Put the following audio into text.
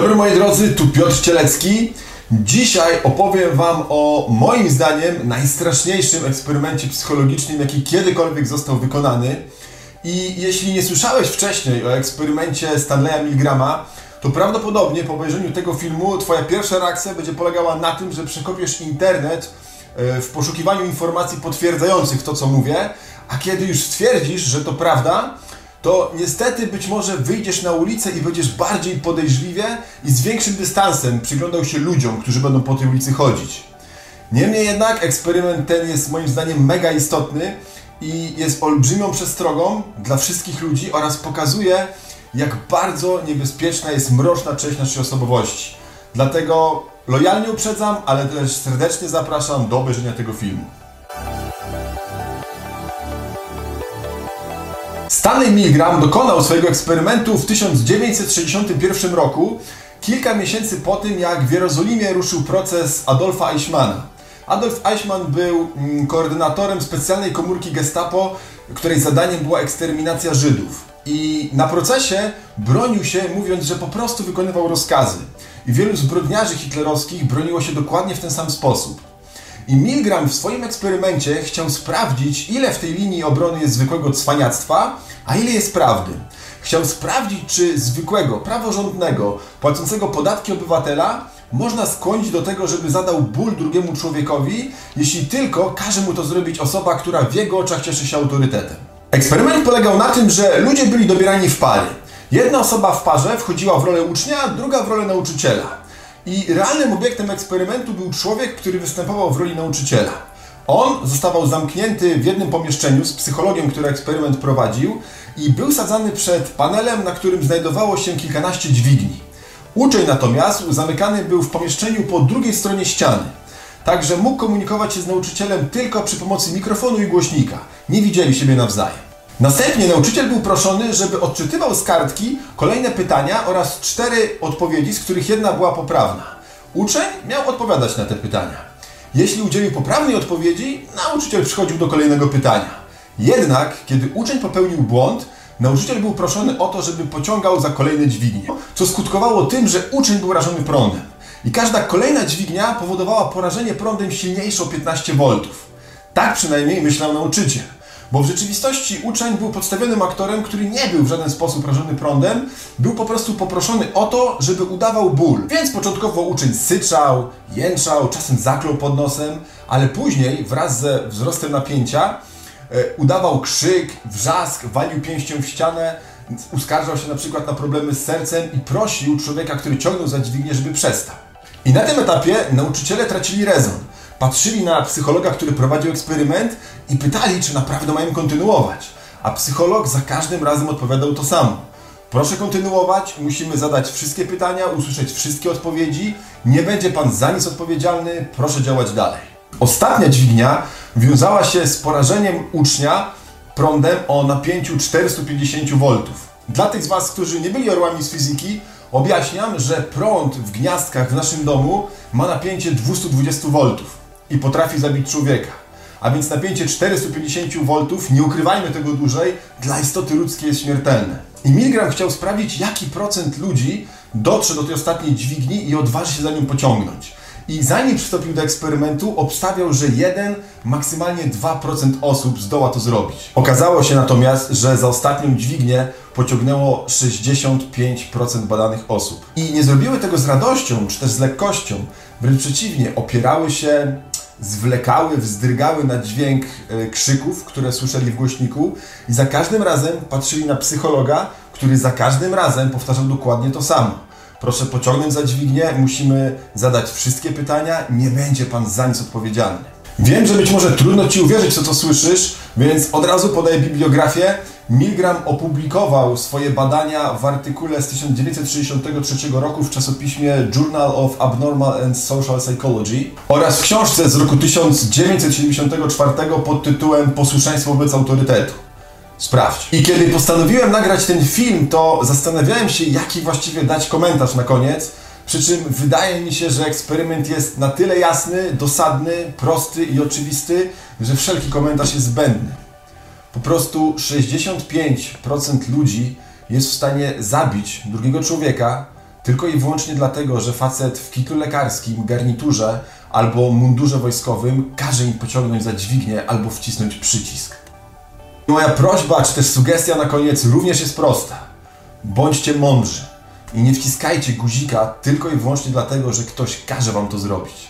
dobry moi drodzy, tu Piotr Cielecki. Dzisiaj opowiem Wam o moim zdaniem najstraszniejszym eksperymencie psychologicznym, jaki kiedykolwiek został wykonany. I jeśli nie słyszałeś wcześniej o eksperymencie Stanleya Milgrama, to prawdopodobnie po obejrzeniu tego filmu Twoja pierwsza reakcja będzie polegała na tym, że przekopiesz internet e, w poszukiwaniu informacji potwierdzających to, co mówię, a kiedy już stwierdzisz, że to prawda, to niestety być może wyjdziesz na ulicę i będziesz bardziej podejrzliwie i z większym dystansem przyglądał się ludziom, którzy będą po tej ulicy chodzić. Niemniej jednak eksperyment ten jest moim zdaniem mega istotny i jest olbrzymią przestrogą dla wszystkich ludzi oraz pokazuje, jak bardzo niebezpieczna jest mroczna część naszej osobowości. Dlatego lojalnie uprzedzam, ale też serdecznie zapraszam do obejrzenia tego filmu. Stanley Milgram dokonał swojego eksperymentu w 1961 roku, kilka miesięcy po tym, jak w Jerozolimie ruszył proces Adolfa Eichmana. Adolf Eichmann był mm, koordynatorem specjalnej komórki Gestapo, której zadaniem była eksterminacja Żydów. I na procesie bronił się, mówiąc, że po prostu wykonywał rozkazy. I wielu zbrodniarzy hitlerowskich broniło się dokładnie w ten sam sposób. I Milgram w swoim eksperymencie chciał sprawdzić, ile w tej linii obrony jest zwykłego cwaniactwa, a ile jest prawdy. Chciał sprawdzić, czy zwykłego, praworządnego, płacącego podatki obywatela można skłonić do tego, żeby zadał ból drugiemu człowiekowi, jeśli tylko każe mu to zrobić osoba, która w jego oczach cieszy się autorytetem. Eksperyment polegał na tym, że ludzie byli dobierani w pary. Jedna osoba w parze wchodziła w rolę ucznia, druga w rolę nauczyciela. I realnym obiektem eksperymentu był człowiek, który występował w roli nauczyciela. On zostawał zamknięty w jednym pomieszczeniu z psychologiem, który eksperyment prowadził i był sadzany przed panelem, na którym znajdowało się kilkanaście dźwigni. Uczeń natomiast zamykany był w pomieszczeniu po drugiej stronie ściany. Także mógł komunikować się z nauczycielem tylko przy pomocy mikrofonu i głośnika. Nie widzieli siebie nawzajem. Następnie nauczyciel był proszony, żeby odczytywał z kartki kolejne pytania oraz cztery odpowiedzi, z których jedna była poprawna. Uczeń miał odpowiadać na te pytania. Jeśli udzielił poprawnej odpowiedzi, nauczyciel przychodził do kolejnego pytania. Jednak, kiedy uczeń popełnił błąd, nauczyciel był proszony o to, żeby pociągał za kolejne dźwignie, co skutkowało tym, że uczeń był rażony prądem. I każda kolejna dźwignia powodowała porażenie prądem silniejsze o 15 V. Tak przynajmniej myślał nauczyciel. Bo w rzeczywistości uczeń był podstawionym aktorem, który nie był w żaden sposób rażony prądem, był po prostu poproszony o to, żeby udawał ból. Więc początkowo uczeń syczał, jęczał, czasem zaklął pod nosem, ale później wraz ze wzrostem napięcia e, udawał krzyk, wrzask, walił pięścią w ścianę, uskarżał się na przykład na problemy z sercem i prosił człowieka, który ciągnął za dźwignię, żeby przestał. I na tym etapie nauczyciele tracili rezon patrzyli na psychologa, który prowadził eksperyment i pytali, czy naprawdę mają kontynuować. A psycholog za każdym razem odpowiadał to samo. Proszę kontynuować, musimy zadać wszystkie pytania, usłyszeć wszystkie odpowiedzi. Nie będzie pan za nic odpowiedzialny, proszę działać dalej. Ostatnia dźwignia wiązała się z porażeniem ucznia prądem o napięciu 450 V. Dla tych z Was, którzy nie byli orłami z fizyki, objaśniam, że prąd w gniazdkach w naszym domu ma napięcie 220 V i potrafi zabić człowieka. A więc napięcie 450 V, nie ukrywajmy tego dłużej, dla istoty ludzkiej jest śmiertelne. I Milgram chciał sprawdzić, jaki procent ludzi dotrze do tej ostatniej dźwigni i odważy się za nią pociągnąć. I zanim przystąpił do eksperymentu, obstawiał, że 1, maksymalnie 2% osób zdoła to zrobić. Okazało się natomiast, że za ostatnią dźwignię pociągnęło 65% badanych osób. I nie zrobiły tego z radością, czy też z lekkością. Wręcz przeciwnie, opierały się zwlekały, wzdrygały na dźwięk e, krzyków, które słyszeli w głośniku i za każdym razem patrzyli na psychologa, który za każdym razem powtarzał dokładnie to samo. Proszę pociągnąć za dźwignię, musimy zadać wszystkie pytania, nie będzie Pan za nic odpowiedzialny. Wiem, że być może trudno Ci uwierzyć, co to słyszysz, więc od razu podaję bibliografię. Milgram opublikował swoje badania w artykule z 1963 roku w czasopiśmie Journal of Abnormal and Social Psychology oraz w książce z roku 1974 pod tytułem Posłuszeństwo wobec autorytetu. Sprawdź. I kiedy postanowiłem nagrać ten film, to zastanawiałem się, jaki właściwie dać komentarz na koniec. Przy czym wydaje mi się, że eksperyment jest na tyle jasny, dosadny, prosty i oczywisty, że wszelki komentarz jest zbędny. Po prostu 65% ludzi jest w stanie zabić drugiego człowieka tylko i wyłącznie dlatego, że facet w kitlu lekarskim, garniturze albo mundurze wojskowym każe im pociągnąć za dźwignię albo wcisnąć przycisk. Moja prośba, czy też sugestia na koniec również jest prosta. Bądźcie mądrzy i nie wciskajcie guzika tylko i wyłącznie dlatego, że ktoś każe wam to zrobić.